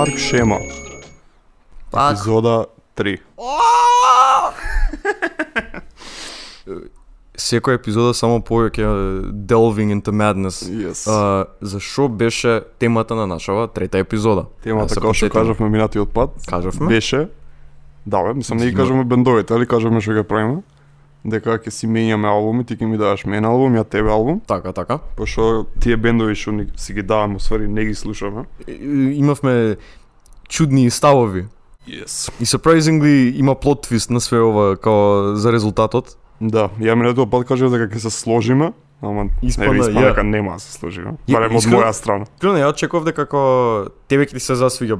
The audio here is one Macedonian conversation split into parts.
Парк Шема, Пак. епизода 3. Секоја епизода само повеќе delving into madness. Yes. А, за што беше темата на нашава трета епизода? Темата, како што кажавме минатиот пат, Кажавме? беше, да бе, мислам не ги Има- кажуваме бендовите, али кажуваме што ќе правиме, дека ќе си менјаме албуми, ти ќе ми даваш мен албум, ја тебе албум, Така, така. пошто тие бендови што ни си ги даваме, усвари не ги слушаме. Имавме чудни ставови. Yes. И surprisingly има плот твист на све ова као за резултатот. Да, ја минатиот пат кажав дека ќе се сложиме, ама Испадна, не испадна ја. дека нема да се сложиме. Ја, Барем од моја страна. Искрено, ја очекував дека како тебе ќе ти се засвига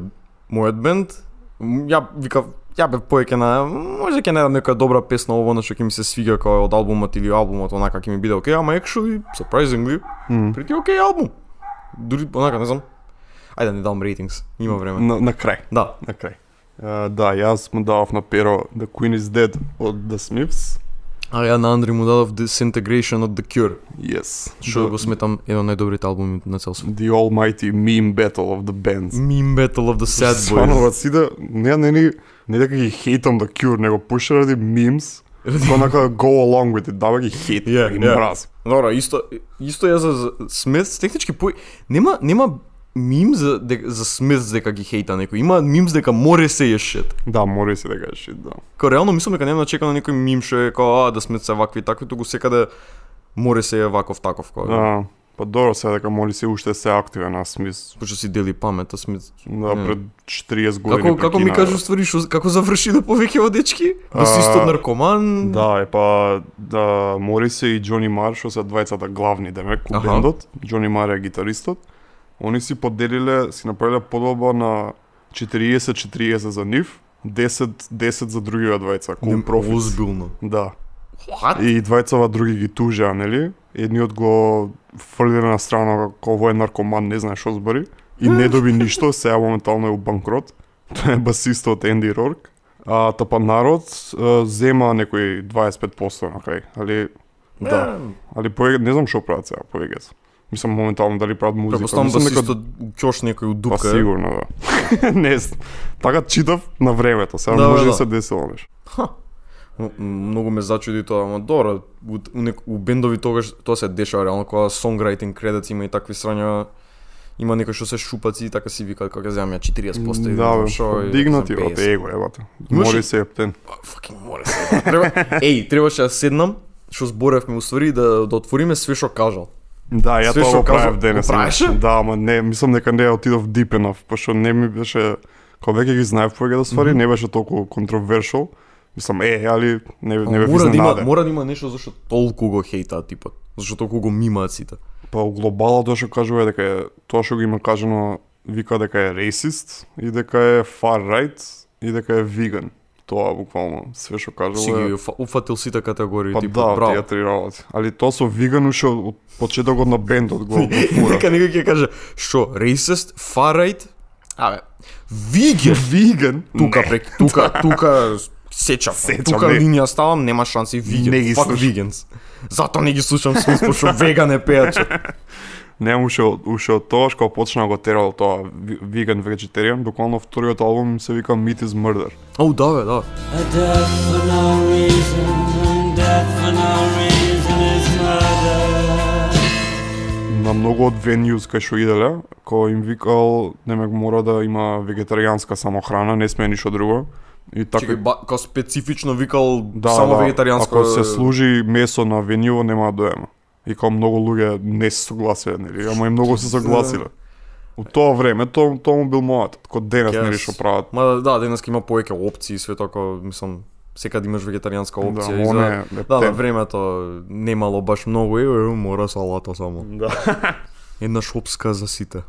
мојот бенд. Ја викав, ја бев повеќе на може ќе најдам нека добра песна ово на што ќе ми се свига како од албумот или албумот онака ќе ми биде окей, ама actually surprisingly М. pretty окей албум. Дури онака не знам. Ајде да не дам рейтингс, има време. На, на крај. Да. На крај. Uh, да, јас му давав на перо The Queen is Dead од The Smiths. А ја на Андри му дадов Disintegration од The Cure, Yes. што го сметам еден од најдобрите албуми на цел свет. the Almighty Meme Battle of the Bands. Meme Battle of the Sad Boys. брат, сиде, не, не, не, не дека ги хейтам The Cure, него пуша ради кој онака go along with it, дава ги хейт, Yeah, ги yeah. мраз. Добро, исто исто ја за Смитс технички по нема нема мим за дека, за Смитс дека ги хејта некој. Има мимс дека море се е shit. Да, мора се дека е shit, да. Као реално мислам дека нема да чека на некој мим што е као а да Смитс се вакви такви, туку секаде море се е ваков таков као. Да, па добро се дека моли се уште се активен на Смис. Пошто си дели памет, а Смитс. Да, Не. пред 40 години Како како ми кажу ствари што како заврши да повеќе од дечки? Да си А, исто наркоман. Да, е па да Морисе и Џони Мар што се двајцата главни демек у бендот. Џони Мар е гитаристот. Они си поделиле, си направиле подолба на 40-40 за нив, 10-10 за другиве двајца, co-profits. Озбилно. Да. What? И двајцава други ги тужеа, нели? Едниот го фрлиле на страна како овој е наркоман, не знае што збори. И не доби ништо, сега моментално е у банкрот. Тоа е басистот Енди Рорк. А тапа народ а, зема некои 25% на крај. Али да, али повеќе не знам што прават сега повеќе. Мислам моментално дали прават музика. Дека- басистот ќош некој у Па дупка. е. сигурно да. не знам. Така читав на времето, сега Да, може да. да се десило нешто. Многу ме зачуди тоа, ама добро, у, у, бендови тогаш тоа се дешава реално, кога songwriting кредит има и такви срања, има некои што се шупаци и така си викаат како ќе земам ја 40% и Да, бе, шо, и дигнати од 50. его. Имаш Мори се ептен. Fucking море се. Треба, еј, требаше да седнам, што зборевме уствари да да отвориме све што кажал. Да, ја тоа што го правев денес. Да, ама не, мислам дека не отидов deep enough, пошто не ми беше кога веќе ги знаев повеќе да ствари, не беше толку controversial. Мислам, е, али не, не бев мора да има мора да има нешто зашто толку го хејтаат типот. Зашто толку го мимаат сите. Па у глобала тоа што кажува е дека е, тоа што го има кажано вика дека е racist и дека е far right и дека е vegan. Тоа буквално све што Си кажува ги е уфа- уфатил сите категории Па типот. да, браво. тие три работи. Али тоа со vegan уште од почетокот на бендот го. Нека некој ќе каже, што, racist, far right? Абе, vegan. vegan? Тука прек, тука, тука сечам. Сечам, тука не. линија ставам, нема шанси vegan. Не ги Fuck слушам. vegans. Затоа не ги слушам смис, пошто веган е пејаче. Немам уште, од- уште од тоа, кога почна го терал тоа ви- vegan vegetarian, буквално вториот албум се вика Meat is Murder. Оу, да бе, да. На многу од venues кај што иделе, кој им викал, немек мора да има вегетаријанска само храна, не смее ништо друго. И така Чекај, ба, као специфично викал да, само да, вегетаријанско. Ако се служи месо на вениво, нема да доема. И као многу луѓе не се согласиле, нели, ама и многу се согласиле. У тоа време, тоа, тоа му бил мојат, кој денес, Yes. нели, што прават. Ма да, денес има повеќе опции и све така, мислам, секад имаш вегетаријанска опција Да, и за... е Да, да, времето немало баш многу, е, е, мора салата само. Да. Една шопска за сите.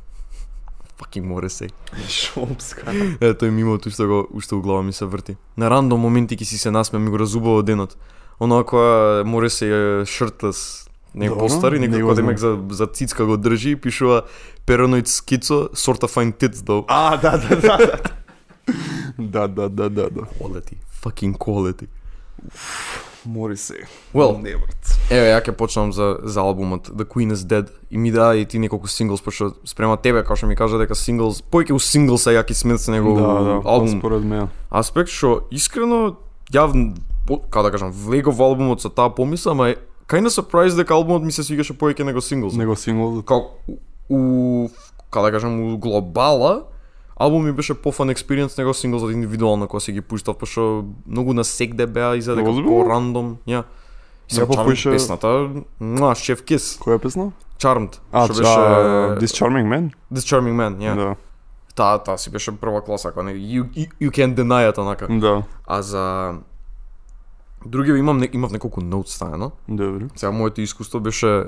Fucking море се. Шопска. Е, тој мимот уште го уште у глава ми се врти. На рандом моменти ќе си се насме, ми го разубава денот. Оно кога море се е shirtless, не Добро, постари, не некој го кој знам. демек за за цицка го држи и пишува paranoid schizo, sort of fine tits though. А, да, да, да. да, да, да, да, да. Quality, fucking quality. Мори се. Well, не брат. Еве, ја ќе почнам за, за албумот The Queen is Dead и ми да и ти неколку синглс, пошто спрема тебе, како што ми кажа дека синглс, повеќе у синглс е Јаки Смит се него Да, да, албум според мене. аспект, што искрено ја како да кажам, влегов во албумот со таа помисла, ама е kind of surprised дека албумот ми се свигаше повеќе него синглс. Него сингл. Као у, у како да кажам, у глобала албум ми беше пофан experience него синглсот индивидуално кога си ги пуштав, пошто многу на секде беа и за дека Озбилно? по рандом, ја. Ја Ја попуша- песната, муа, Chef Kiss, Која песна? Charmed, А, што беше... This Charming Man? This Charming Man, ја. Да. Таа, таа си беше прва класа, кога не, you, you, you can't deny it, онака. Да. А за други имам не, имав неколку ноутс стаено. Добро. Сега моето искуство беше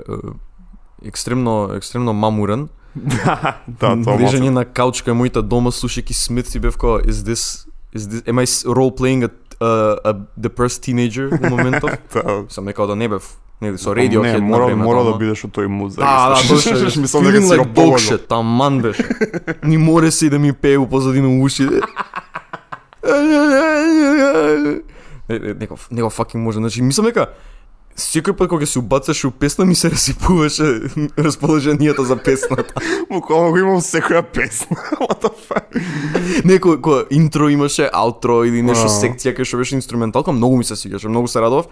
екстремно екстремно мамурен. Да, тоа малце. на кауч кај моите дома слушајќи Смит си бев као is this is this am I role playing a, a, a depressed teenager во моментов? Да. Сам некао да не бев, нели со Не, Radiohead на мора, мора да бидеш од тој муз. Да, да, беше. Мислам дека си го погодил. таман беше. Ни море си да ми пее у позадина у ушите. Не, не, Него, него fucking може. Значи, мислам дека секој пат кога се убацаш у песна ми се расипуваше расположението за песната. Буквално го имам секоја песна. What the fuck? Неко кога интро имаше, аутро или нешто А. секција кај што беше инструменталка, многу ми се свигаше, многу се радовав.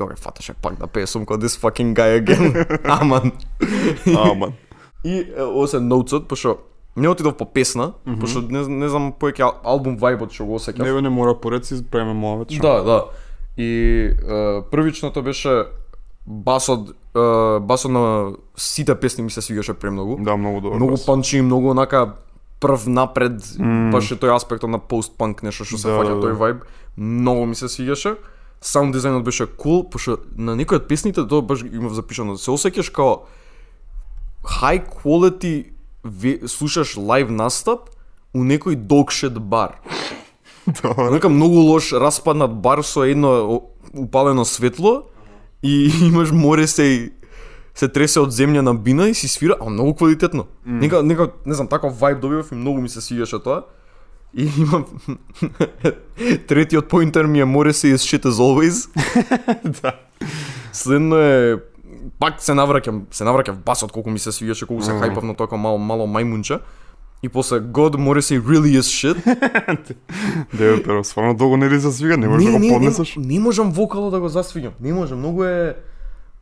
И ога фаташе пак да песам кога this fucking guy again. Аман. Аман. И е, ово се ноутсот, пошто не отидов по песна, пошто не, не знам поеќе ал- албум вајбот што го осеќав. Не, не мора поред си преме мојавет. што? Да, да. И е, првичното беше басот, е, басот на сите песни ми се свигаше премногу. Да, многу добро. многу бас. панчи, многу онака прв напред, баш е тој аспектот на постпанк нешто што се Да, фаќа да, тој да. вајб. Многу ми се свигаше. Саунд дизајнот беше кул, cool, пошто на некои од песните тоа баш имав запишано. Се осеќаш као high quality ве- слушаш лайв настап у некој shit бар. Добро. Нека многу лош распаднат бар со едно упалено светло и имаш море се се тресе од земја на бина и си свира, а многу квалитетно. Mm. Нека, нека, не знам, таков вајб добивав и многу ми се свигаше тоа. И имам третиот поинтер ми е море се is shit as always. Да. Следно е пак се навраќам, се навраќав басот колку ми се свигаше, колку се Мм. хајпав на тоа мало мало мајмунче. И после God се really is shit. Деве, pero стварно долго не ли засвига, не можеш да го поднесеш. Не, не можам вокалот да го засвигам. Не можам, многу е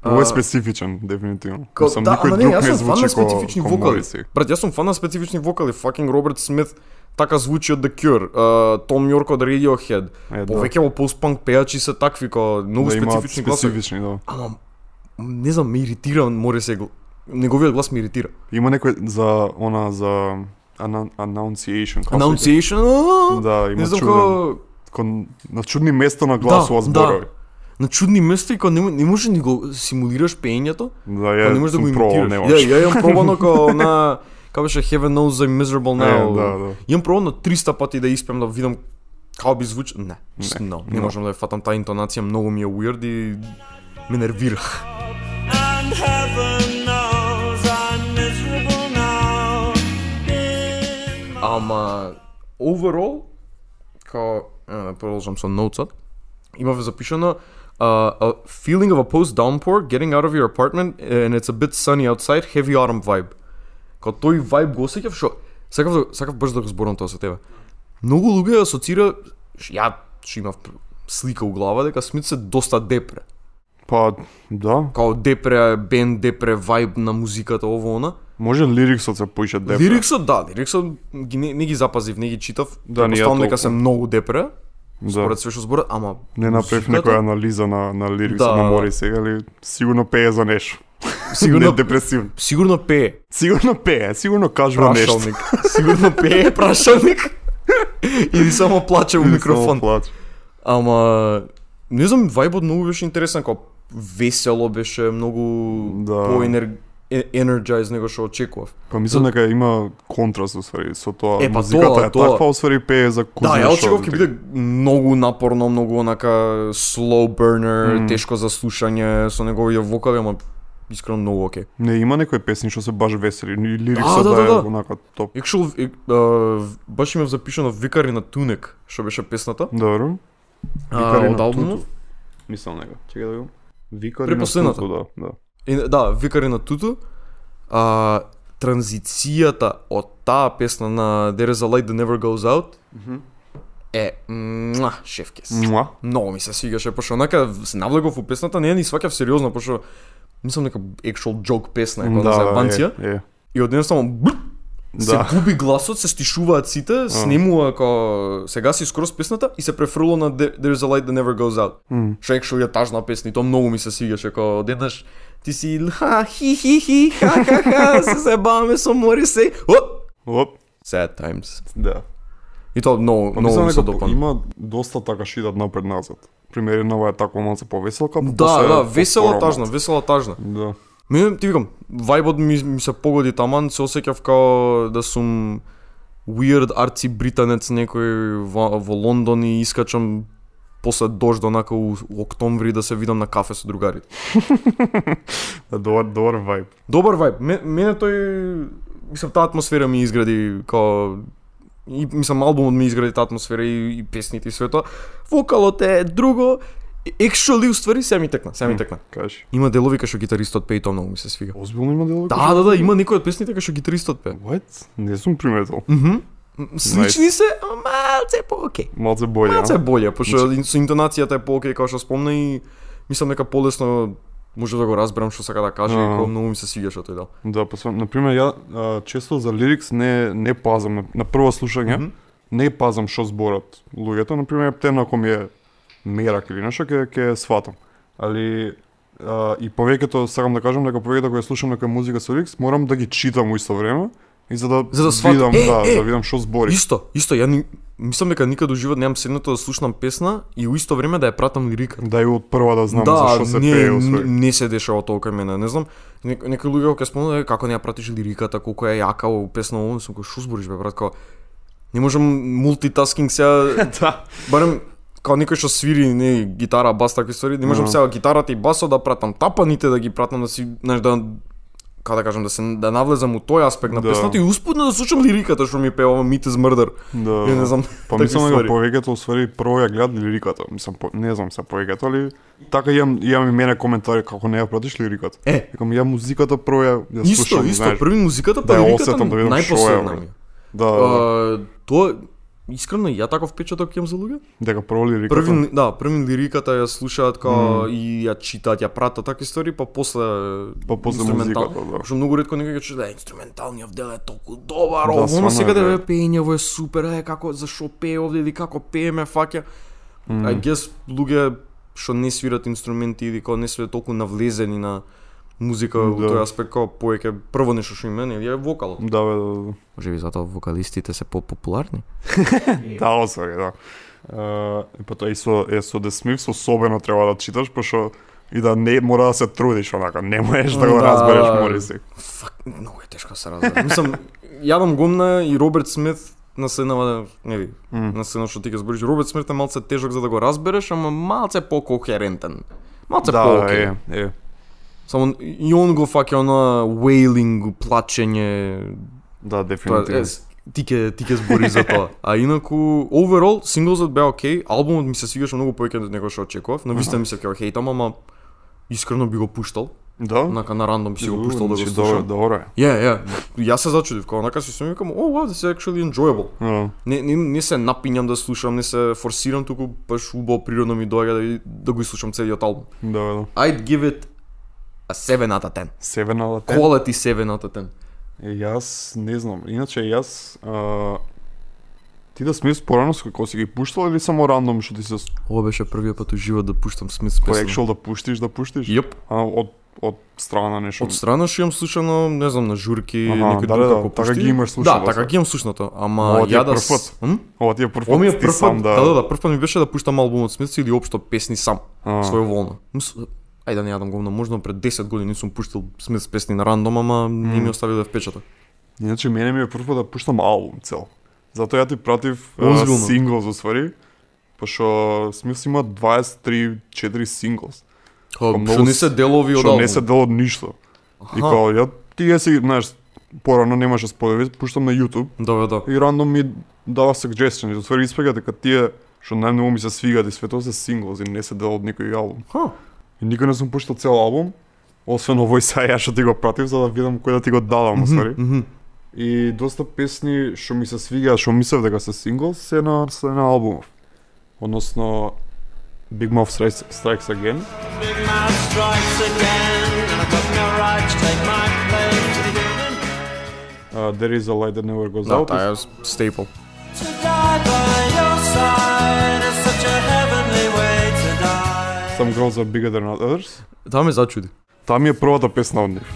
Многу е специфичен, дефинитивно. Као, Мислам, да, никој ама не, друг не фан звучи ко- специфични ко вокали. Брат, јас сум фан на специфични вокали. Fucking Роберт Смит така звучи од The Cure, uh, Том Йорк од Radiohead. Е, да. Повеќе во постпанк пејачи се такви како многу Да специфични гласови. специфични, да. Ама не знам, ме иритира море се гл- неговиот глас ме иритира. Има некој за она за ana- annunciation. Да, има Не знам чуден. како Кон, на чудни места на гласува Да, зборови. на чудни места и кога не, не можеш ни го симулираш пеењето. Да, ја не можеш да го пробал, имитираш. Ја, ја имам пробано како на како беше Heaven knows I'm miserable Е, now. да, да. Имам пробано 300 пати да испеам да видам како би звучи. Не, just Не, no. Не no. можам да ја фатам таа интонација, многу ми е weird и ме нервира. And heaven Ама overall као продолжам со ноутсот. Имав запишано uh, a feeling of a post downpour getting out of your apartment and it's a bit sunny outside heavy autumn vibe. Као тој vibe го осеќав што сакав да сакав брзо да го зборам тоа со тебе. Многу луѓе асоцира ја што имав слика у глава дека Смит се доста депре. Па, да. Као депре, бенд депре, vibe на музиката ово она. Може лириксот се поише депре. Лириксот да, лириксот ги не, не ги запазив, не ги читав. Да, не ја дека се многу депре, Да. според све што зборат, ама Не направив некоја анализа на, на лириксот Да. на Мори сега, али сигурно пее за нешто. Сигурно- не депресивно. Сигурно пее. Сигурно пее, сигурно кажува нешто. Сигурно пее прашалник. Или само плаче во Или микрофон. плаче. Ама не знам, вајбот многу беше интересен, како весело беше, многу Да. по energized него што очекував. Па мислам дека има контраст усвари со тоа. Е, па Музиката тоа, е тоа. таква, усвари пее за Да, кузна ја очекував ќе биде многу напорно, многу онака slow burner, Мм. тешко за слушање со неговите вокали, ама искрено многу окей. Не, има некои песни што се баш весели, и лириксот Да, да, да, е да. онака топ. Actual, е, а, баш имав запишано Викари на Тунек, што беше песната. Добро. Викари на. Туту. Мислам него. Чекај да видам. Викари на. Туту, да, да. И, да, Викари на Туту. А, транзицијата од таа песна на There is a light that never goes out е муа, шефкес. Муа. Многу ми се свигаше, пошто онака се навлегов у песната, не ја ни сваќав сериозно, пошто мислам нека actual joke песна е, кога да, за банција. е, е. И одедневно бр, се Да. губи гласот, се стишуваат сите, снемува како се гаси скроз песната и се префрло на There There is a light that never goes out. М. Што actually е тажна песна и тоа многу ми се свигаше како одеднаш ти си ха хи хи хи ха ха ха се заебаваме со Морисе. Оп! Оп, Sad times. да. И тоа многу Па многу се допадна. има доста така шидат напред назад. Примерно е тако малце повеселка, па Да, да, весела тажна, весела тажна. Да. Мене ти викам, вајбот ми, ми се погоди таман, се осеќав као да сум weird арци британец некој во, во Лондон и искачам после дожд онака у, у октомври да се видам на кафе со другарите. Добар, добар вајб. Добар вајб. Ме- Мене тој мислам таа атмосфера ми изгради као и мислам албумот ми изгради таа атмосфера и, и песните и све тоа. Вокалот е друго. Actually, уствари, се ми текна, се ми текна. Кажи. Има делови кај што гитаристот пее и тоа многу ми се свига. Озбилно има делови? Да, да, да, има некои од песните кај што гитаристот пее. What? Не сум приметил. Мгм. Слични се, ама малце по окей. Малце боле, Малце а? боле, пошто ин- со интонацијата е по окей како што спомна и мислам дека полесно може да го разберам што сака да каже и како многу ми се свигаше тој дел. Да, па на пример ја а, често за лирикс не не пазам на, на прво слушање. Мгм. Не пазам што зборат луѓето, на пример птен ако ми е мерак или нешто ќе ќе сватам. Али а, и повеќето сакам да кажам дека повеќето кога ја слушам нека музика со лирикс, морам да ги читам у исто време и за да, За да сватам. видам, Е, да, е! да видам што збори. Исто, исто, ја ни, мислам дека никад во живот немам седнато да слушнам песна и у исто време да ја пратам лирика. Да и од прва да знам да, за што се не, пее не, усвои. не се дешава толку мене, не знам. Нек, некои луѓе кога спомнува како не ја пратиш лириката, колку е јака во песна, ово сум кој што збориш бе брат, као не можам мултитаскинг сега да. барем као некој што свири не гитара, бас такви ствари, не можам сега гитарата и басот да пратам тапаните да ги пратам да си, знаеш да како да кажам да се да навлезам у тој аспект на Да. песната и успутно да слушам лириката што ми пева Meat is Murder. Да. Не знам. Па мислам дека повеќето усвари прво ја гледат лириката. Мислам, по, не знам се повеќето, али така имам имам и мене коментари како не ја пратиш лириката. Е, Викам ја музиката прво ја, ја Исто, слушам, исто, знаеш. први музиката, па да ја лириката осетам, да најпоследна ми. Да, да, да. Тоа искрено ја таков впечаток имам за луѓе. дека прво лириката. Први да, први лириката ја слушаат као и ја читаат, ја пратат такви стори, па после Па после музиката, да. Што многу ретко некој ќе чуе инструменталниот дел е толку добар, Да, ово, сега да пеењево е супер, е како зашо пее овде или како пее ме фаќа. I guess луѓе што не свират инструменти или кога не се толку навлезени на музика во Да. тој аспект како повеќе прво нешто што им мене е вокалот. Да, бе, да, да. Може би затоа вокалистите се популарни? Да, освари, да. Uh, па тоа и со, е, со The Smiths особено треба да читаш, пошто и да не мора да се трудиш онака, не можеш да го Да. разбереш Мориси. Фак, многу е тешко да се разбере. Мислам, јадам гомна и Роберт Смит на сцена, нели, М. на сцена што ти ќе збориш. Роберт Смит е малце тежок за да го разбереш, ама малце по-кохерентен. Малце Да, по-окей. е, е. Само и он го фаќа на wailing, плачење, Да, дефинитивно. ти ќе ти ќе збори за тоа. А инаку overall синглзот беа окей, албумот ми се свигаше многу повеќе од него што очекував. На вистина ми се ќе хейтам, ама искрено би го пуштал. Да? Онака на рандом би си го пуштал да го Значи, слушам. Добро. Ја, ја. Јас се зачудив, кога онака си се викам, о, wow, this is actually enjoyable. Да. Не, не, не се напињам да слушам, не се форсирам, туку баш убаво природно ми доаѓа да, да го изслушам целиот албум. Да, да. I'd give it a 7 out of 10. Севен на латен. Quality 7 out of 10. Е, јас не знам. Иначе јас а, ти да смееш порано со како си ги пуштал или само рандом што ти се Ова беше првиот пат у живот да пуштам Смит по песна. екшел да пуштиш, да пуштиш? Јеп. А од од страна нешто. Од страна што имам слушано, не знам, на журки, Аха, некој да, друг да, како така пушти. ги имаш слушано, Да, така да. ги имам слушнато, ама Ова ти ја да... прв с- пат? М? Ова ти е прв Ова ми е пат ти прв сам пат, да. да, да, да, прв пат ми беше да пуштам албум од Смит или општо песни сам, својоволно. Ајде да не јадам говно, можно пред 10 години сум пуштил Смит песни на рандом, ама не ми оставиле впечаток. Иначе мене ми е прв пат да пуштам албум цел. Затоа ја ти пратив Озбилно? синглс усвари. Пошто Смис има 23 4 синглс. Као, Па што не се делови од албум. не се дел од ништо. И као ја ти ја си, знаеш, порано немаше сподови, пуштам на YouTube Да, да. и рандом ми дава suggestion, и усвари испега дека тие што најмногу ми се свигаат и све тоа се синглс и не се дел од некој албум. Ха. И никој не сум пуштал цел албум, освен овој сега ја што ти го пратив за да видам кој да ти го дадам, уствари. Мгм. И доста песни што ми се свигаат, што мислев дека се синглс, се на се на албумов. Односно Big Mouth Strikes, Strikes Again, Big mouth strikes again, no uh, There is a Light That Never Goes Да, Out. е стейпл. To die by your side is such a Some Girls Are Bigger Than Others. Таа ме зачуди. Таа ми е првата песна од нив.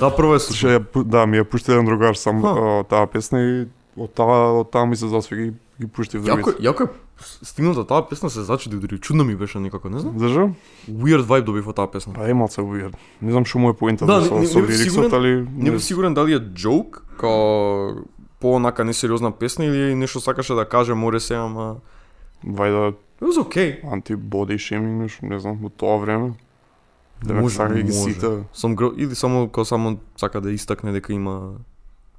Да, прво е. Слушај, да, ми ја пушти еден другар сам таа песна и од таа од таа ми се засвига и ги пушти в Јако, јако е стигната таа песна се зачуди дури чудно ми беше некако, не знам. Зашо? Weird vibe добив од таа песна. Па е малце weird. Не знам што му е поинта Да, со, не- со лириксот, али Не бев сигурен дали е джоук, као по онака несериозна песна или нешто сакаше да каже море се, ама вајда it was okay. анти-боди шейминг, нешто, не знам, во тоа време. Да ме Може, сака ги сите. Сам гро... или само као само сака да истакне дека има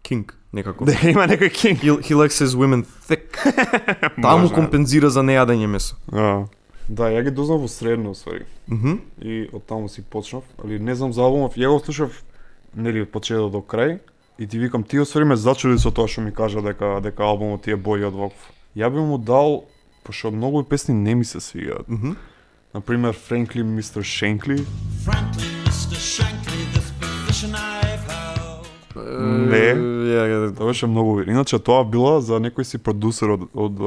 кинг некако. Да има некој кинг. He, he likes his women thick. Таа му Може, компензира за нејадење месо. А, Да, ја ги дознав во средно, ствари. Мгм. И од таму си почнав, али не знам за албумов, ја го слушав нели од почеток до крај и ти викам ти освари ме зачуди со тоа што ми кажа дека дека албумот ти е бој од ваков. Ја би му дал пошто многу песни не ми се свигаат. Мгм. На пример Frankly Mr. Shankly. Frankly, Mr. Shankly, this position I've held. Не. Ја, Тоа беше многу вир. Иначе тоа била за некој си продусер од од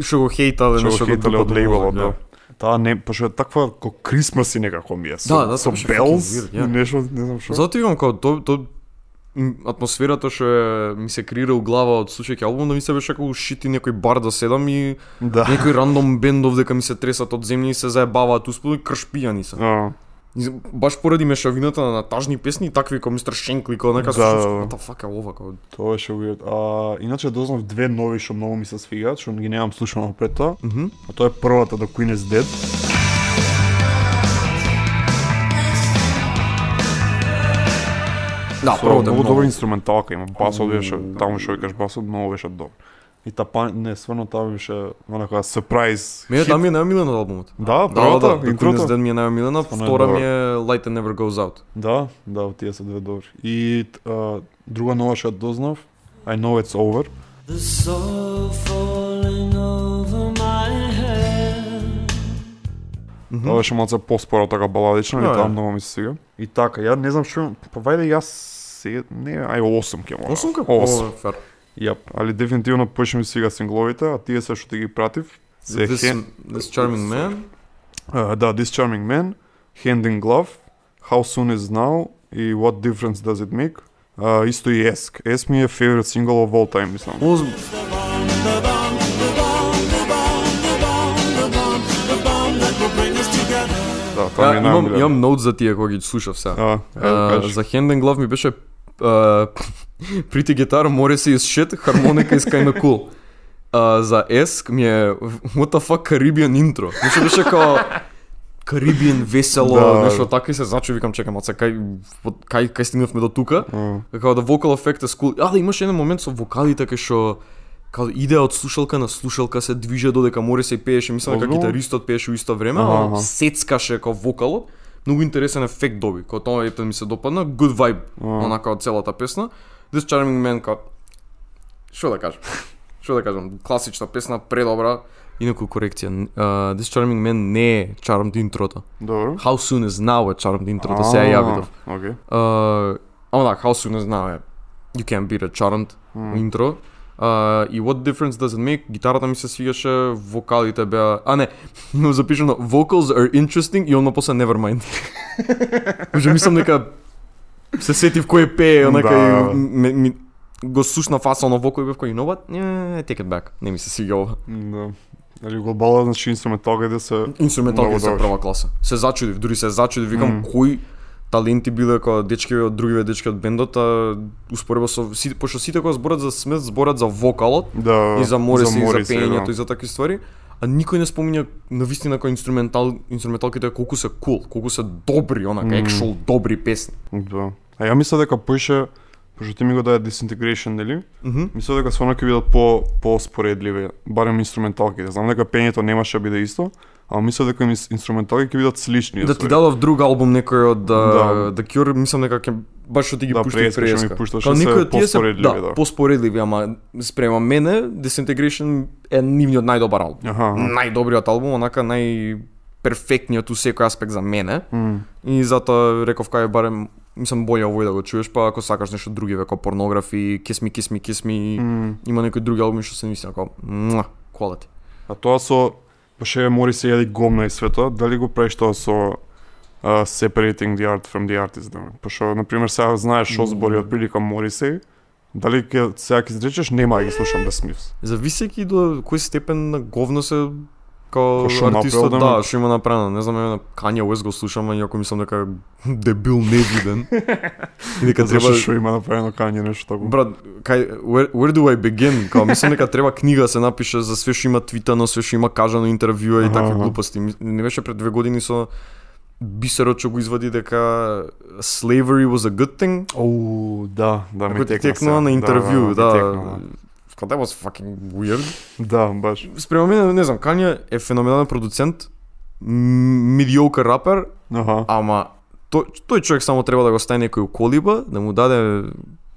Што го хейтале, што го хейтале од лейбелот, да. да. Таа не, пошто е таква ко Крисмас и некако ми е. Со, Да, да, со тоа ја. нешто, не знам што. Затоа викам као то, то м, атмосферата што е, ми се креира у глава од слушајќи албум, да ми се беше како шити некој бар да седам и Да. некој рандом бендов дека ми се тресат од земја и се заебаваат успои и крш пијани се. И Баш поради мешавината на тажни песни такви како мистер Шенкли, како нека Да, слушаш, да, да. fuck е ова, како Тоа беше weird. А, иначе дознав две нови што многу ми се свигаат, што ги немам слушано пред тоа. Мгм. А тоа е првата The Queen is Dead. Да, Со прво да многу добра инструменталка има. Басот беше, таму што викаш басот, многу беше добар. И та па, не, сврно таа беше онака surprise. Мене таа ми е најомилена од албумот. Да, Да, да, првата, да, The Queen is интрото. Dead ми е е втора ми е Light That Never Goes Out. Да, да, тие се две добри. И а, друга нова што дознав, I know it's over. The soul falling over Мгм. Тоа беше малце поспора така баладична, Да, и да. многу ми се свига. И така, ја не знам што, па вајде јас се, не, ај 8 ќе мора. Осумка? 8. О, фер. Јап, али дефинитивно повеќе ми свига сингловите, а тие се што ти ги пратив. Се This, Hen- this Charming Man. uh, да, This Charming Man, Hand in Glove, How Soon Is Now и What Difference Does It Make. Uh, исто и Esk. Esk ми е favorite single of all time, мислам. Оз... Да, тоа ми имам, имам ноут за тие кога ги слушав сега. А, за Hand in Glove ми беше Pretty Guitar, Morrissey is shit, хармоника is kinda cool. А, за Esk ми е What the fuck Caribbean intro. Нешто беше као Caribbean весело, Да. нешто така и се зачу викам чекам, аца кај кај кај стигнавме до тука. А, Како да вокал ефект е скул. А, да имаше еден момент со вокалите кај што као иде од слушалка на слушалка се движе додека море се пееше, мислам дека гитаристот пееше у исто време, Аха, а аха. сецкаше како вокалот. Многу интересен ефект доби. Као тоа епте ми се допадна, good vibe, А. онака од целата песна. This Charming Man као Што да кажам? Што да кажам? Класична песна, предобра. Инаку корекција. Uh, This Charming Man не е Charmed интрото. Добро. How Soon Is Now е Charmed интрото, се ја јавидов. Окей. Uh, ама да, How Soon Is Now е You Can't Beat a Charmed интро. Uh, и What Difference Does It Make, гитарата ми се свигаше, вокалите беа... А не, но запишано Vocals are interesting и онма после Nevermind. Уже мислам дека се сетив кој пее, онака Да. и ми, ми, го слушна фасално воко и бев кој, you know what? Не, take it back. Не ми се свига ова. Да. Али глобално, значи инструменталка да се... Инструменталки Многу се прва класа. Се зачудив, дури се зачудив, викам Мм. кои таленти биле како дечки од другиве дечки од бендот, а успоредба со сите, пошто сите кога зборат за Смит зборат за вокалот Да, и за Мориси и за пеењето да. и за такви ствари, а никој не спомиња на вистина кој инструментал инструменталките колку се кул, cool, колку се добри, онака Мм. actual добри песни. Да. А ја мисля дека поише пошто ти ми го даде Disintegration, нели? Мгм. Мислам дека свано ќе бидат по поспоредливи, барем инструменталките. Знам дека пењето немаше да биде исто, ама мислам дека мис- инструменталки ќе бидат слични. Да ти дадов друг албум некој од Да. да. The Cure, мислам дека ќе баш што ти ги Да, пушти преска Као од тие се да, да. поспоредливи, ама спрема мене Disintegration е нивниот најдобар албум. Аха. Најдобриот албум, онака најперфектниот у секој аспект за мене. М. И затоа реков кај барем мислам боле овој да го чуеш, па ако сакаш нешто други веко порнографи, Me Kiss Me, М. има некои други албуми што се мислам како quality. А тоа со Паше мори се јади гомна и свето, дали го правиш тоа со uh, separating the art from the artist, да? Пошто, па например, сега знаеш што збори од прилика Морисеј, дали ќе сега ќе изречеш нема ги слушам да Smiths. Зависеки до кој степен на говно се као што артистот, да, да, што има направено. Не знам, еве на Kanye West го слушам, а иако мислам дека дебил невиден. и дека треба што има направено кање нешто такво. Брат, кај where, where do I begin? Као мислам дека треба книга се напише за све што има твитано, све што има кажано интервјуа и такви глупости. Не беше пред две години со бисерот што го извади дека slavery was a good thing. Оу, да, да ми текна сега. на интервју, ми да. Текна, That was fucking weird. да. Баш. Спрема мене, не знам, Kanye е феноменален продуцент, медиокар рапер, Аха. ама тој, тој човек само треба да го стави некој колиба, да му даде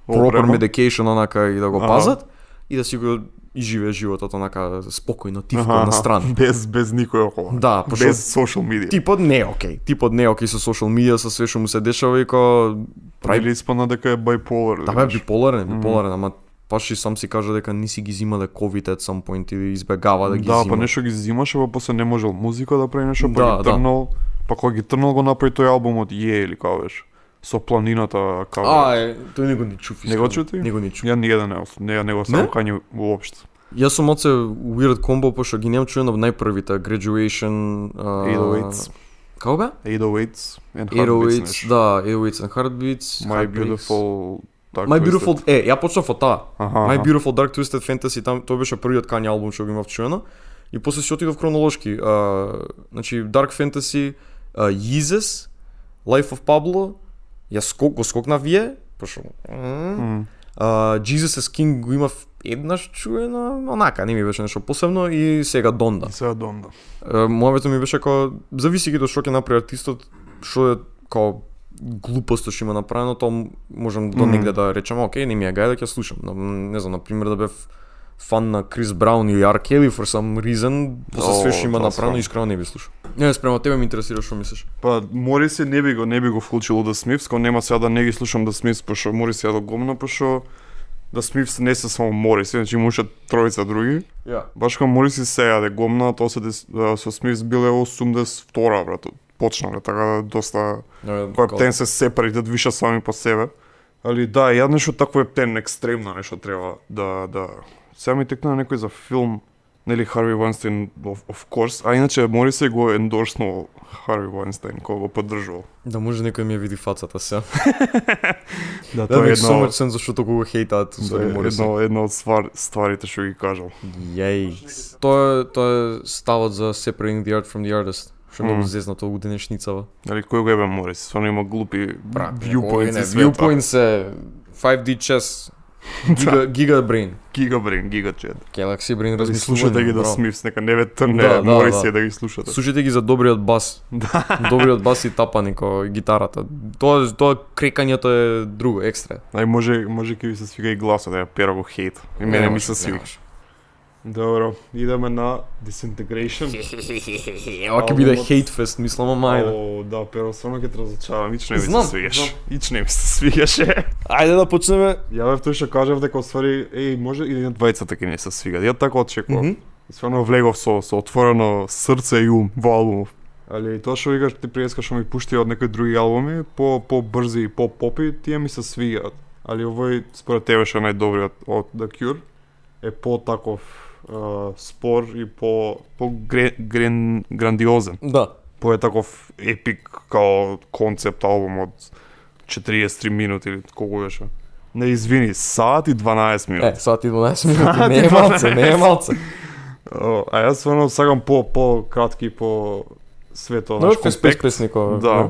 proper medication онака и да го пазат и да си го изживее животот онака спокојно, тивко на страна. Без без никој околу. Да, пошто без social media. типот не е окей. Типот не е окей со social media, со све што му се дешава и ко прави испадна дека е bipolar. да бе биполарен, биполарен, ама паш и сам си кажа дека не си ги зимале COVID at some point или избегава да ги да, зима. па нешто ги зимаше, па после не можел музика да прави нешто, па Да, ги да. трнал, па кога ги трнал го направи тој албумот Е или како беше. Со планината као. А, е, тој не го ни чув. Не го искрено. чу ти? Не го ни чув. Ја не, не, не го Не? сам кање уопште. Јас сум оце weird combo пошто ги немам чуено најпрвите graduation а, 808s. Како бе? 808s and 808s, Heartbeats нешто. да, 808s and Heartbeats. My Heartbreaks. Beautiful Dark My Twisted. Beautiful, е, ја почнав од таа. My. Beautiful Dark Twisted Fantasy, там тоа беше првиот Kanye албум што го имав чуено. И после си отидов хронолошки. А, значи Dark Fantasy, а, Yeezus, Life of Pablo, ја скок, го скокнав вие, пошто. М. Uh, Jesus is King го имав еднаш чуено, онака, не ми беше нешто посебно и сега Донда. И сега Донда. Uh, Мојавето ми беше како зависи од што ќе направи артистот, што е како глупост што има направено, тоа можам до негде да речам, окей, не ми е гај да ќе слушам. Но, не знам, на пример да бев фан на Крис Браун или R. Kelly for some reason, после све што има направено, искрено не би слушал. Не, спрема тебе ме интересира што мислиш. Па Мориси не би го не би го вклучил The Smiths, кога нема сега да не ги слушам The Smiths, пошто Мориси е да гомна, пошто The Smiths не се само Мориси, значи има уште тројца други. Ја. Баш кога Мориси се јаде гомна, тоа се со Смитс биле 82 брат. Почнале така да доста кој ептен се сепари да двиша сами по себе. Али да, ја нешто такво ептен екстремно нешто треба да да сега ми текна некој за филм нели Харви Вайнстайн of, of course, а иначе Мориси го ендорснул Харви Вайнстайн кога го поддржувал. Да може некој ми ја види фацата се. Да, Тоа тоа е едно, sense зашто го хейтаат да, едно, едно од ствар, стварите што ги кажал. Јајкс. Тоа тоа е ставот за separating the art from the artist. Што е многу Мм. зезнато у денешницава. Дали кој го ебе Мориси? Стварно има глупи viewpoints не, и света. viewpoints е 5D chess. Giga, giga brain. Гигабрин, гигачет. Galaxy brain размислување. слушате ги да. Смивс, нека не ве трне Да, да, Мориси да. да ги слушате. Слушайте ги за добриот бас. Да. добриот бас и тапани ко гитарата. Тоа тоа крекањето е друго, екстра. Ај може може ќе ви се свига и гласот, да пера во хейт. И мене ми се свига. Добро, идеме на Disintegration. Ова ќе биде fest, мислам, ама ајде. О, да, перо стварно ќе те разочарам, ич не ми се свигаш. Ич не ми се свигаше. Ајде да почнеме. Ја бев тој што кажав дека оствари, еј, може и на двајцата ќе не се свига. Ја така очекував. Мгм. Стварно влегов со со отворено срце и ум во албумов. Али тоа што викаш ти преска што ми пушти од некои други албуми, по по брзи и по попи, тие ми се свигаат. Али овој според тебе што е најдобриот од The Cure е по таков спор и по по гре, грен, грандиозен. Да. По е таков епик као концепт албум од 43 минути или колку беше. Не извини, саат и 12 минути. Е, сати 12 минути, не е малце, не е малце. О, А јас стварно сакам по по кратки по свето наш песникова. Да.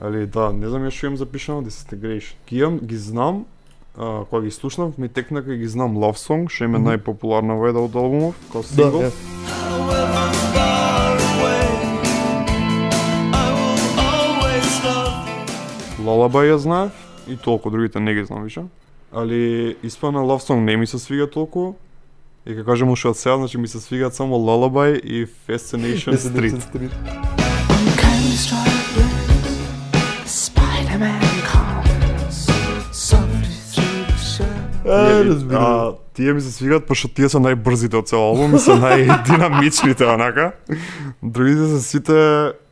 Али да, не знам ја што имам запишано Disintegration. Ги имам, ги знам, а, кога ги слушнав, ми текна кога ги знам Love Song, што им е Мгм. најпопуларна војда од албумов, како сингл. е. Lullaby ја знаев и толку, другите не ги знам више. Али испана Love Song не ми се свига толку. И како кажам уште од сега, значи ми се свигаат само Lullaby и Fascination Street. Struggling, Spider-Man Е, тие ми се свигаат пошто тие се најбрзите од цел албум и се најдинамичните онака. Другите се сите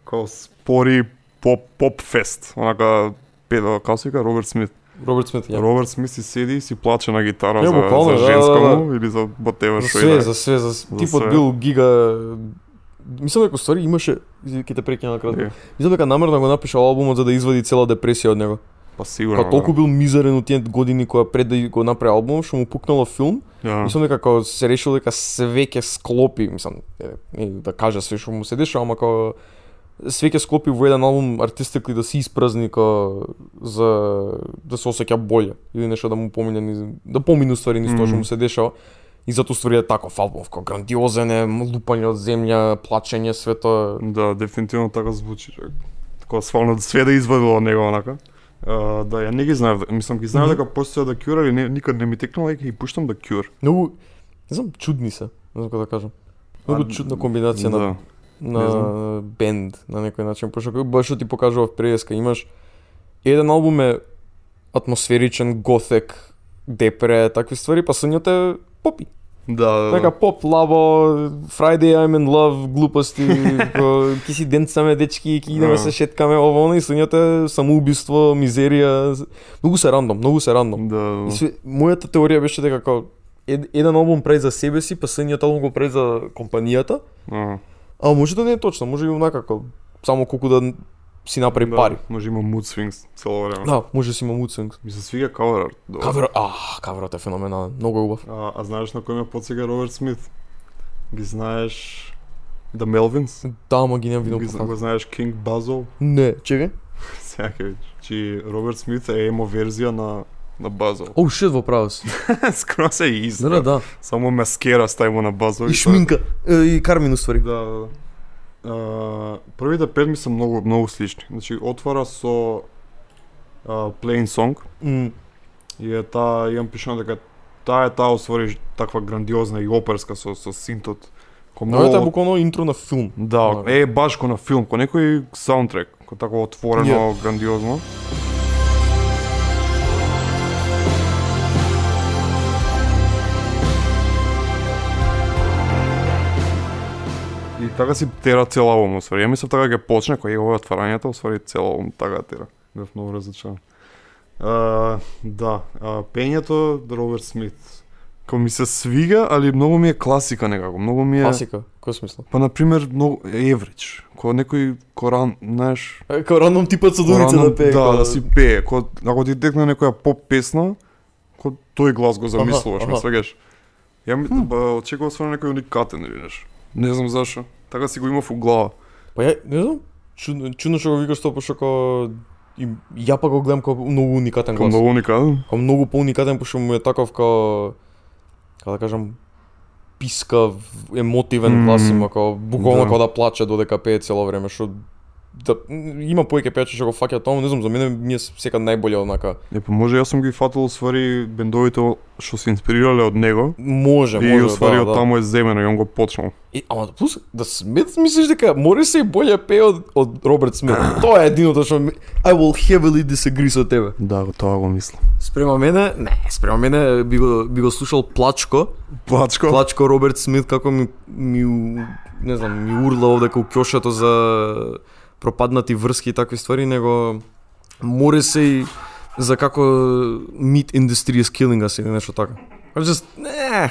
како спори поп поп фест, онака педо, како се вика Роберт Смит. Роберт Смит, ја. Роберт Смит си седи и си плаче на гитара Е, за, буквално, за да, женска да, да. му или за whatever што све, иде. за све, за За типот све. бил гига Мислам дека ствари имаше ќе те прекина кратко. Е, Мислам дека намерно го напишал албумот за да извади цела депресија од него. Па сигурно. Као толку бил мизерен од тие години кога пред да го направи албум, што му пукнало филм. да. Мислам дека као се решил дека све ќе склопи, мислам, е, не да кажа све што му се дешава, ама као све ќе склопи во еден албум артистикли да се испразни као за да се осеќа боле или нешто да му помине низ, да помине ствари низ тоа што му се дешава. И затоа ствари е таков албум, као грандиозен е, лупање од земја, плачење, све тоа. Да, дефинитивно така звучи. Така свално све да извадило од него онака. Uh, да, ја не ги знаев, мислам ги знаев Мгм. дека постоја да Cure, али не, никад не ми текнало дека ги пуштам да Cure. Многу, не знам, чудни се, не знам како да кажам. Многу чудна комбинација на Да. на бенд на некој начин, пошто како баш ти покажував преска, имаш еден албум е атмосферичен, готек, депре, такви ствари, па сонјот е попи. Да, да, да. поп, лабо, Friday I'm in love, глупости, ки си денцаме дечки, ки идеме Да. се шеткаме, ово, оно, и е самоубиство, мизерија, многу се рандом, многу се рандом. Да, И све, мојата теорија беше дека како ед, еден албум прави за себе си, па следниот албум го прави за компанијата, а може да не е точно, може и онака како само колку да си направи да, пари. Може има mood swings цело време. Да, може да си има mood swings. Ми се свига cover art. Кавер, а, каверот е феноменален, многу убав. А, а знаеш на кој ме подсега Роберт Смит? Ги знаеш The Melvins? Да, ама ги немам видно Ги, зна- го знаеш King Basil? Не, чекај. Сега ќе. Чи Роберт Смит е емо верзија на на Basil. Оу, шит во право си. Скроз е ист. Да, да, да. Само маскера ставимо на Basil. И шминка, е, и Кармин уствари. Да, да, да. Првите пет ми се многу многу слични. Значи отвара со а, Plain Song М, и е таа имам пишано дека таа е таа освори таква грандиозна и оперска со со синтот. Ко Но е буквално интро на филм. Да, е баш ко на филм, ко некој саундтрек, ко тако отворено, грандиозно. Така си тера цел албум, освари. Ја мислев така ќе почне, кој е ова отварањето, освари цел албум така тера. Бев многу разочаран. Да, а, пењето Роберт Смит. Ко ми се свига, али многу ми е класика некако. Многу ми е Класика, кој смисла? Па на пример многу еврич. Ко некој коран, знаеш, Е, Као рандом типот со думица рано- да пее. Да, да си пее. Ко ако ти текне некоја поп песна, ко тој глас го замислуваш, ме свегаш. Ја ми ба, очекував све некој уникатен или нешто. Не знам зашо. Така си го имав у глава. Па ја, не знам, чудно, чудно што го викаш тоа, пошто као... И, ја па го гледам како многу уникатен Како глас. многу уникатен. Као многу поуникатен, пошто му е таков као... Како да кажам, пискав, емотивен глас има, као буквално да. као да плаче додека пее цело време, што да, има поеќе пејачи што го фаќаат тоа, не знам, за мене ми е секад најболе однака. Е, па може јас сум ги фатил свари бендовите што се инспирирале од него. Може, И може, усвари да, од да. таму е земено и он го почнал. И, ама плюс, да Смит мислиш дека може се и боле пее од, од Роберт Смит. Тоа е единото што ми... I will heavily disagree со тебе. Да, тоа го мислам. Спрема мене, не, спрема мене би го, би го слушал Плачко. Плачко. Плачко Роберт Смит како ми, ми не знам, ми урла овде кај кјошето за пропаднати врски и такви ствари, него море се и за како meat industry is killing us или нешто така. I'm just, не,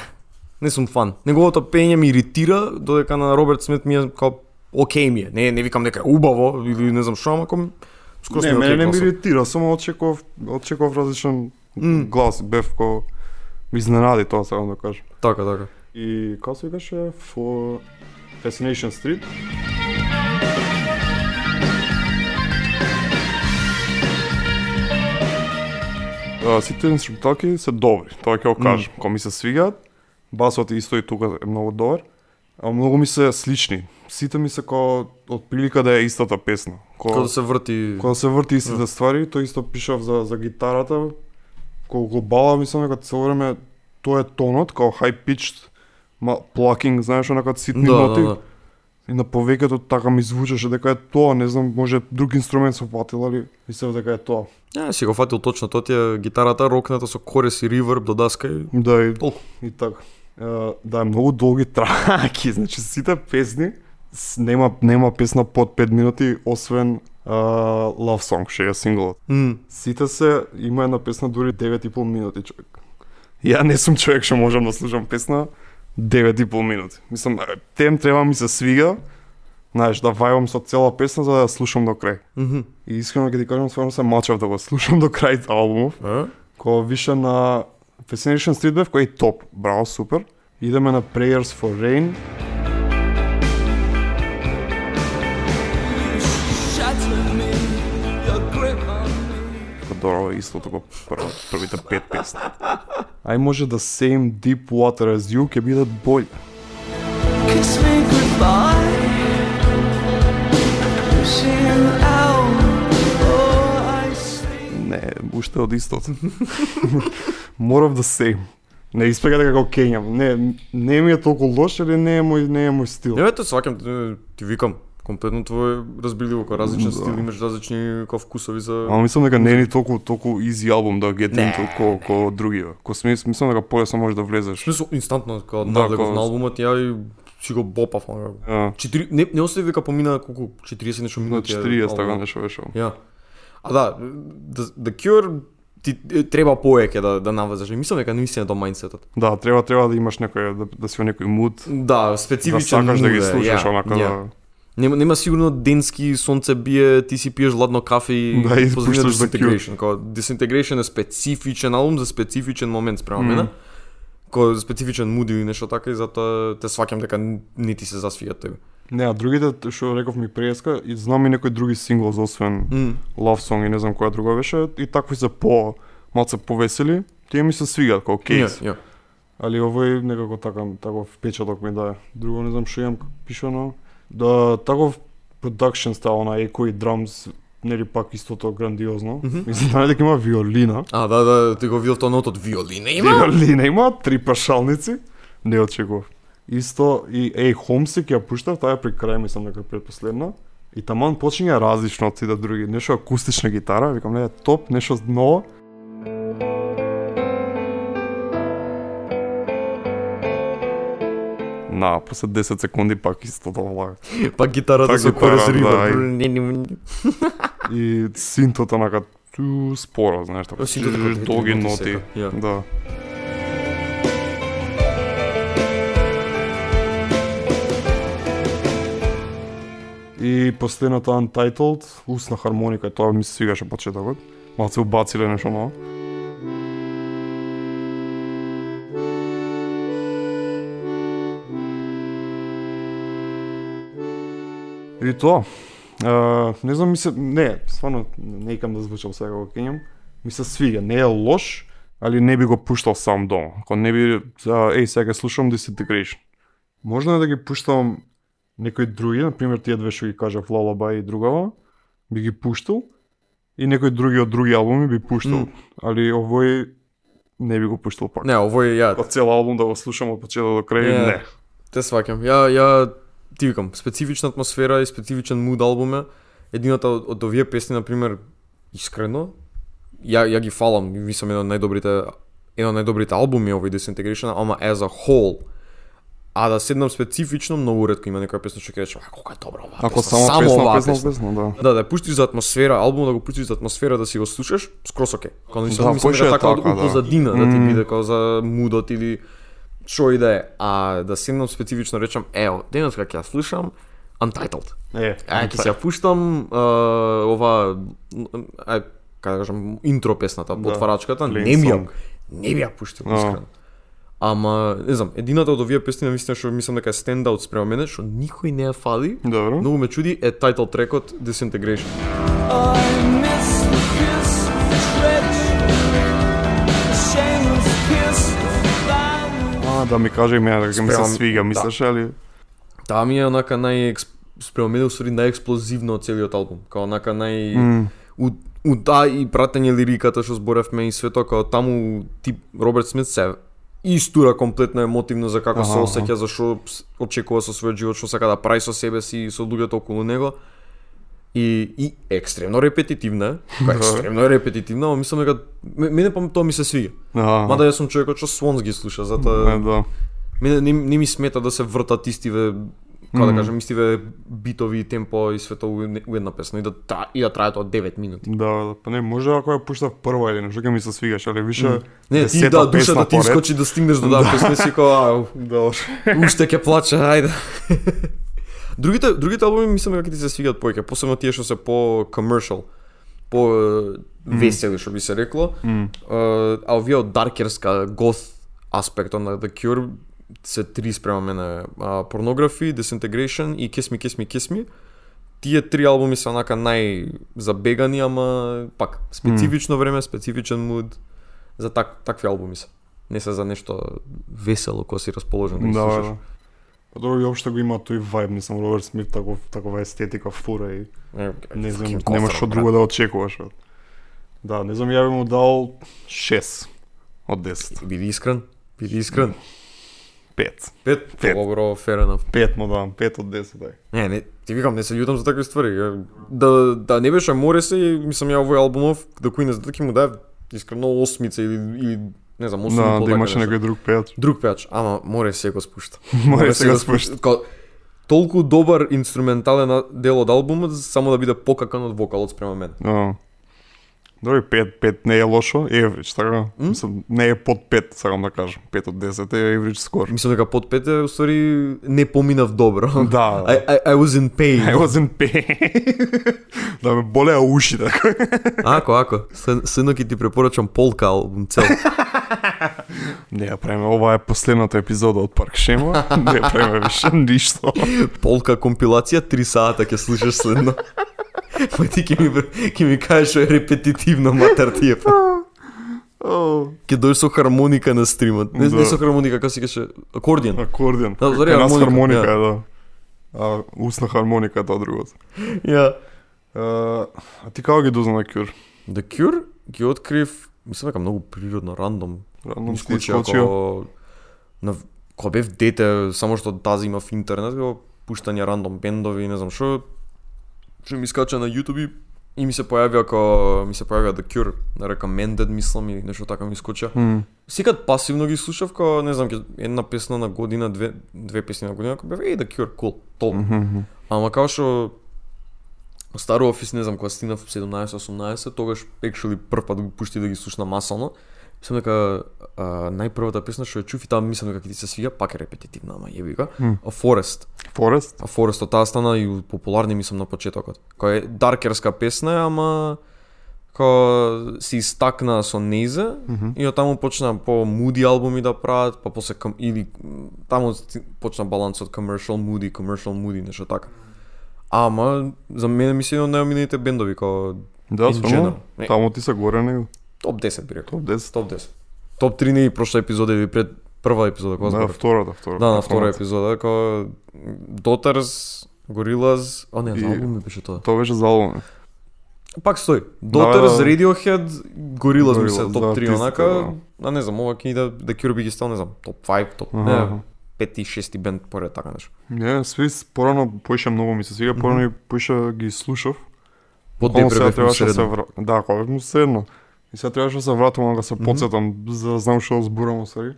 не сум фан. Неговото пење ми иритира, додека на Роберт Смит ми е као окей ми е. Не, не викам дека е убаво или не знам што, ама скроз Не, мене не ми иритира, само очеков, очеков различен М. глас, бев ко ми изненади тоа сакам да кажам. Така, така. И како се викаше for Fascination Street? Сите инструменталки се добри, тоа ќе го кажам. Кога ми се свигаат, басот исто и тука е многу добар, а многу ми се слични. Сите ми се како од прилика да е истата песна. Кога да се врти кога се врти истите ствари, тој исто пишав за за гитарата. Кога го бала мислам дека цело време тоа е тонот, како high pitched ма plucking, знаеш, онака ситни Да, ноти. да, да. И на повеќето така ми звучеше дека е тоа, не знам, може друг инструмент се фатил, али мислев дека е тоа. Ја си го фатил точно тоа ти е гитарата рокната со корес и риверб до даска и Да, и, Толку. и така. Е, да, многу долги траки, значи сите песни нема нема песна под 5 минути освен uh, Love Song, што е синглот. М, Сите се има една песна дури 9,5 минути човек. Ја не сум човек што можам да слушам песна 9,5 минути. Мислам, тем треба ми се свига, знаеш, да вајбам со цела песна за да ја слушам до крај. мгм. И искрено ќе ти кажам, стварно се мачав да го слушам до крај албумов. Е? Кога више на Fascination Street бев, кој е топ. Браво, супер. Идеме на Prayers for Rain. Добро, исто прв, првите пет песни. Ај може да Same Deep Water as You ќе бидат болј. Kiss me goodbye. Wishing out. Oh. Не, уште од истото. More of the same. Не испега дека го кењам. Не, не ми е толку лош, или не е мој, не е мој стил. Не, ето сваќам, ти- ти викам, комплетно твое разбирливо, кој различен Да. стил, имаш различни кој вкусови за Ама мислам дека не е ни толку толку easy албум да get into ко ко други. Ко смис, мислам дека полесно можеш да влезеш. смисол инстантно кога Да, кога- на албумот ја и си го бопав, ама А, Четири, не, не остави дека помина колку 40 нешто на минути. е 40 така нешто беше. Ја. А да, The, The Cure ти треба повеќе да да навлезеш. И Мислам дека наистина тоа мајндсетот. Да, треба треба да имаш некој да, да си во некој муд, Да, да специфичен сакаш да ги слушаш онака ја. да Нема, нема сигурно денски сонце бие, ти си пиеш ладно кафе и Да, и пушташ. Disintegration. Као Disintegration е специфичен албум за специфичен момент спрема Мм. мене. Кој специфичен муд или нешто така и затоа те сваќам дека не ти се засвиѓа тебе. Не, а другите што реков ми преска и знам и некои други синглс освен Мм. Love Song и не знам која друга беше и такви се по малце повесели. Тие ми се свигаат како кейс. Ја, ја. Али овој некако така таков впечаток ми дае. Друго не знам што имам пишано. Да таков production стайл на еко и drums нели пак истото грандиозно. Мгм. Мислам знае дека има виолина. А, да, да, ти го видов тоа нотот виолина има? Виолина има три пашалници. Не очекував. Исто и еј Homesick ја пуштав, таа е при крај мислам дека предпоследна. И таман почиња различно од сите други. Нешто акустична гитара, викам не топ, нешто ново. На, после 10 секунди пак исто тоа лага. Па гитарата со гитара, корес да. И синтот онака ту споро, знаеш, така. Долги ноти. Да. И последната Untitled, усна хармоника, тоа ми се свигаше почетокот. Малце убациле нешто ново. И тоа. А, не знам, ми се... Не, стварно, не икам да звучам сега го кењам. Ми се свига, не е лош, али не би го пуштал сам дома. Ако не би, за, еј, сега слушам Disintegration. Можно е да ги пуштам некои други, например тие две што ги кажав Lullaby и другава, би ги пуштал и некои други од други албуми би пуштал, Мм. али овој не би го пуштал пак. Не, овој ја Од цел албум да го слушам од почеток до крај, Не. не. те сваќам. Ја ја ти викам, специфична атмосфера и специфичен муд албум е. Едината од, од овие песни на пример искрено ја ја ги фалам, мислам еден од најдобрите еден од најдобрите албуми овој Disintegration, ама as a whole. А да седнам специфично, многу ретко има некоја песна што ќе рече, а колку е добра оваа Ако песна, само, песна, оваа песна, песна. песна, да. Да, да пуштиш за атмосфера, албум да го пуштиш за атмосфера да си го слушаш, скрос оке. Кога не Да, мислам, е така, така, да. позадина да ти биде како за мудот или што и да е. А да седнам специфично речам, ево, денес кога ќе ја слушам Untitled. Е, А ќе се ја пуштам а, ова ај како да кажам интро песната, Да. потварачката, Plain не ми ја не ми ја пуштил А. искрено. Ама, не знам, едината од овие песни навистина што мислам дека е стендаут спрема мене, што никој не ја фали, Добро. многу ме чуди е title трекот Disintegration. А, да ми каже мене дека ми се свига, да. мислиш али? Таа ми е онака нај спрема мене усвари најексплозивно од целиот албум. Као онака нај М, у, у да и пратење лириката што зборевме и све тоа као таму тип Роберт Смит се истура комплетно емотивно за како се Аха, осеќа, за што очекува со својот живот, што сака да прави со себе си и со луѓето околу него. И, и екстремно репетитивна, која е екстремно репетитивна, ама мислам дека мене па тоа ми се свига. а, Мада јас сум човекот што Swans ги слуша, затоа да. мене не, не ми смета да се вртат истиве како да кажам, истиве битови и темпо и све тоа у една- песна и да тра, и да трае тоа 9 минути. Да, да, па не, може ако ја пуштав прва или нешто ќе ми се свигаш, али више Не, ти десета да, песна душата ти искочи да стигнеш до таа песна и си ау, Да, уште ќе плаче, ајде. другите другите албуми мислам дека ќе ти се свигаат повеќе, посебно тие што се по commercial, по е, весели што би се рекло. М. Uh, а овие од даркерска goth аспектот на The Cure се три спрема мене. Uh, Pornography, Disintegration и Kiss Me, Kiss Me, Kiss Me. Тие три албуми се онака најзабегани, ама пак специфично време, специфичен муд за так, такви албуми се. Не се за нешто весело кога си расположен да ги Да, слушаш. да. Па добро, и општо го има тој вајб, мислам, Роберт Смит, таков, такова естетика, фура и Не, не знам, fucking нема кофер, што друго да очекуваш. бе. Да, не знам, ја би му дал 6 од 10. Биди искрен, биди искрен. 5. Пет, Пет. добро, fair enough. 5 му давам, 5 од 10, дај. Не, не, ти викам, не се љутам за такви ствари. Да, да не беше Морисе, мислам ја овој албумов, да кој не знае, ќе му дај искрено осмица или, или не знам, и Да, да така имаше некој друг пејач. Друг пејач, ама море се го спушта. Море се го спушта. Као, толку добар инструментален дел од албумот само да биде покакан од вокалот спрема мене. Да. Добре, 5, 5 не е лошо, average, така? Мислам, не е под 5, сакам да кажам. 5 од 10 е average скор. Мислам дека под пет е устари не поминав добро. Да. I, I, I was in pain. I was in pain. да ме болеа ушите. Ако, ако. След- Следно ќе ти препорачам полка албум цел. Не ја правиме, ова е последната епизода од Парк Шема. не ја правиме више ништо. Полка компилација 3 сата ќе слушаш следно. Па ти ќе ми ќе ми кажеш што е репетитивно матер ти е. па. О, Ќе дојдеш со хармоника на стримот. Не, Да. не со хармоника, како си каже, акордион. акордион. Да, нас хармоника, хармоника е, да. А усна хармоника е тоа другото. Ја. А, а ти како ги дозна на Кюр? The Cure ги открив, мислам дека многу природно, рандом. Рандом искочио. ако на кога бев дете, само што тази има в интернет, го пуштање рандом бендови, не знам што, што ми скача на YouTube и- и ми се појави ако ми се појави The Cure на recommended мислам или нешто така ми скоча. М. Секад пасивно ги слушав као не знам една песна на година, две две песни на година, кога бев еј The Cure, cool, толку. Мгм. Ама као што Старо офис, не знам, кога стигнав 17-18, тогаш actually прв пат го пушти да ги слушна масално. Мислам дека а, најпрвата песна што ја чув и таа мислам дека ќе ти се свига, пак е репетитивна, ама јебика. М. A Forest. Форест? А Forest таа стана и популарни мислам на почетокот. Која е даркерска песна, ама као се истакна со нејзе Мгм. и од таму почна по муди албуми да прават, па после кам, или таму почна балансот commercial moody, commercial moody, нешто така. Ама за мене ми се еден од најомилените бендови као Да. Не. Таму ти се горе него. топ 10 би рекол. Топ 10. Топ 10. Топ 3 не и прошла епизода или пред прва епизода кога Да, зборев. втората, втората. Да, на втора Фоната. епизода као Daughters, Gorillaz, о не, за албум ми беше тоа. Тоа беше за албум. Пак стои. Daughters, да. Radiohead, Gorillaz ми се Gorillaz, топ да, 3 артистите, онака. А не знам, ова ќе иде да Cure ги стал, не знам, топ 5, топ не, пети, шести бенд поред така нешто. Не, свис порано поише многу ми се свига, порано и поише ги слушав. Под бев требаше да се вра... Да, кога му седно. И сега требаше да се вратам да се подсетам, за да знам што зборам усари.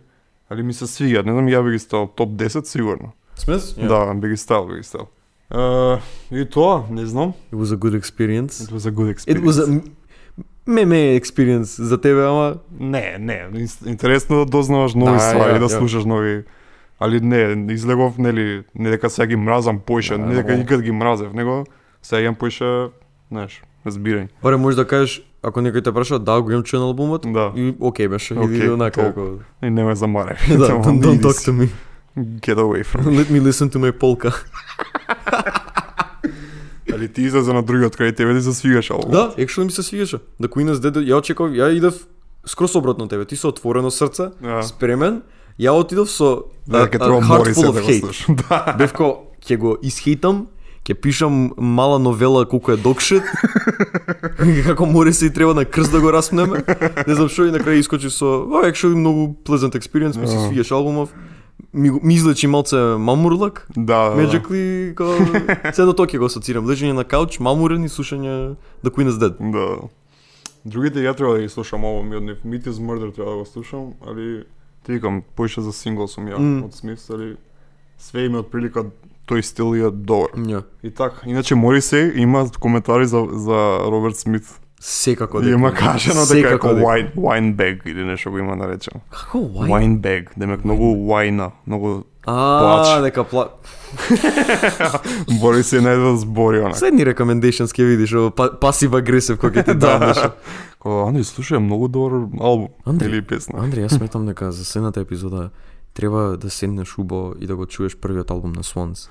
Али ми се свига, не знам ја би ги стал топ 10 сигурно. Смис? Да, би ги стал, би ги стал. Uh, и тоа, не знам. It was a good experience. It was a good It experience. was a меме experience за тебе, ама Не, не, ин- интересно да дознаваш нови Да, ствари, ја, да ја. слушаш нови Али не, излегов, нели, не дека сега ги мразам поише, Да, не дека никад ги мразев, него сега имам поише, знаеш, разбирање. Баре можеш да кажеш, ако некој те праша, да, го имам чуен албумот, Да. и окей беше, Окей, или онака, толку. ако... И не ме замарај. Да, don't, don't talk to me. Get away from me. Let me listen to my polka. Али ти излезе на другиот крај тебе ти се свигаш албум. Да, actually ми се свигаше. Да Queen is Dead, ја очекав, ја идев скрос обратно тебе. Ти со отворено срце, Да. спремен, Ја отидов со Да, треба heart full of да го hate. Да. Бев ко, ќе го исхейтам, ќе пишам мала новела колку е докшит, како море се и треба на крст да го распнеме. Не знам што и на крај искочи со, oh, actually многу pleasant experience, ми се свигаш албумов. Ми, ми излечи малце мамурлак, Да, да, да. Magically, се до тоа ќе го асоцирам. Лежење на кауч, мамурен и слушање The Queen is Dead. Да. Другите ја треба да ги слушам ово ми од. Meat is Murder треба да го слушам, али ти викам, поише за сингл сум ја Мм. од Смитс, али све име од прилика тој стил е добар. Ја. И така, иначе Морисей има коментари за, за Роберт Смит. Секако дека. има кажано дека е како wine, wine bag или нешто го има наречено. Како wine? Wine bag, демек многу wine многу А, Плач. дека пла... бори се најде да збори она. Следни recommendations ќе видиш, па, пасив агресив кој ќе ти дам нешто. Ко, Андри, слушај, многу добар албум Андри, или песна. Андре, јас сметам дека за следната епизода треба да седнеш убаво и да го чуеш првиот албум на Swans.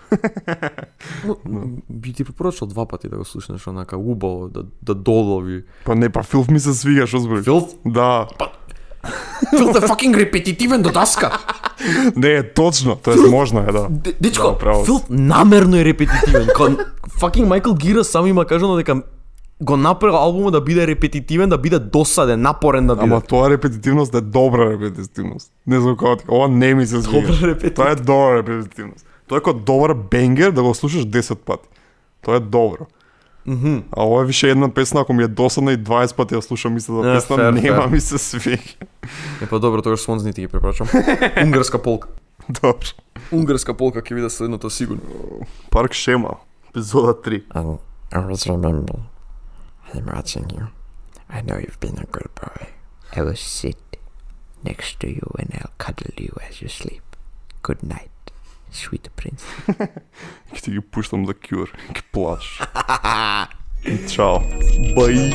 Мо, Би ти препорачал два пати да го слушнеш онака убаво, да, да долови. Па не, па Филф ми се свига, што збори. Филт? Да. Филт е fucking репетитивен до даска. Не, точно, тоа е можно е, да. Дечко, Да. Филт намерно е репетитивен. Кон fucking Майкл Гира само има кажано дека го направил албумот да биде репетитивен, да биде досаден, напорен да биде. Ама тоа репетитивност е добра репетитивност. Не знам како ти, ова не ми се свига. Добра репетитивност. Тоа е добра репетитивност. Тоа е како добар бенгер да го слушаш 10 пати. Тоа е добро. Мгм. А ова е више една песна, ако ми е досадна и 20 пати ја слушам истата Е, песна, фер, нема фер. ми се свига. Е па добро, тогаш не ти ги препорачам. Унгарска полка. Добро. Унгарска полка ќе биде следното сигурно. Парк Шема, епизода 3. I'll always remember I'm watching you. I know you've been a good boy. I will sit next to you and I'll cuddle you as you sleep. Good night, sweet prince. you push puxam-me cure. Que plástico. Tchau. Bye.